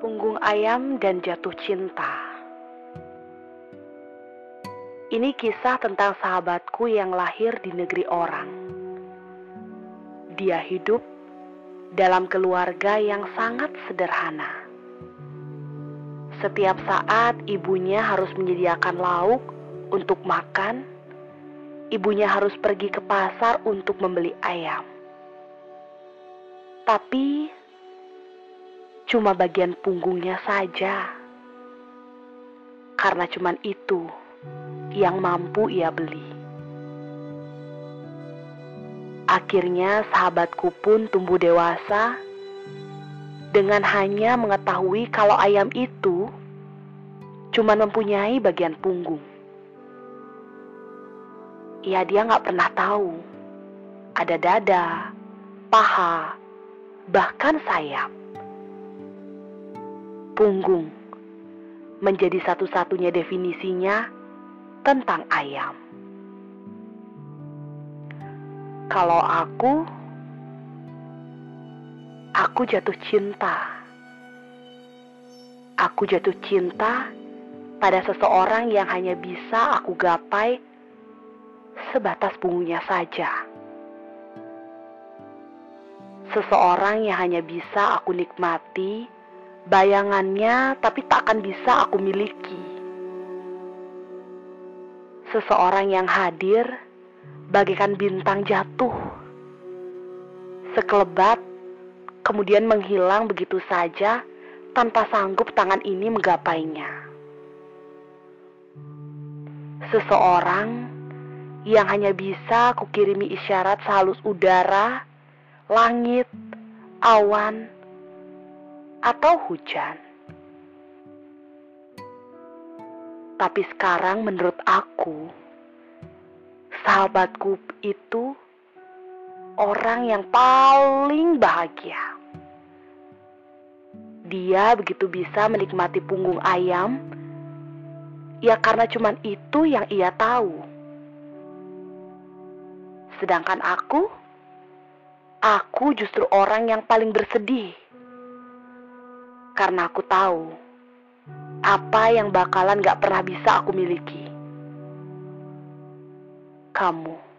Ayam dan Jatuh Cinta. Ini kisah tentang sahabatku yang lahir di negeri orang. Dia hidup dalam keluarga yang sangat sederhana. Setiap saat ibunya harus menyediakan lauk untuk makan, ibunya harus pergi ke pasar untuk membeli ayam. Tapi cuma bagian punggungnya saja. Karena cuman itu yang mampu ia beli. Akhirnya sahabatku pun tumbuh dewasa dengan hanya mengetahui kalau ayam itu cuma mempunyai bagian punggung. Ya dia nggak pernah tahu ada dada, paha, bahkan sayap punggung menjadi satu-satunya definisinya tentang ayam. Kalau aku, aku jatuh cinta. Aku jatuh cinta pada seseorang yang hanya bisa aku gapai sebatas punggungnya saja. Seseorang yang hanya bisa aku nikmati bayangannya tapi tak akan bisa aku miliki. Seseorang yang hadir bagaikan bintang jatuh. Sekelebat kemudian menghilang begitu saja tanpa sanggup tangan ini menggapainya. Seseorang yang hanya bisa kukirimi isyarat sehalus udara, langit, awan, atau hujan. Tapi sekarang menurut aku, sahabatku itu orang yang paling bahagia. Dia begitu bisa menikmati punggung ayam, ya karena cuman itu yang ia tahu. Sedangkan aku, aku justru orang yang paling bersedih karena aku tahu apa yang bakalan gak pernah bisa aku miliki. Kamu.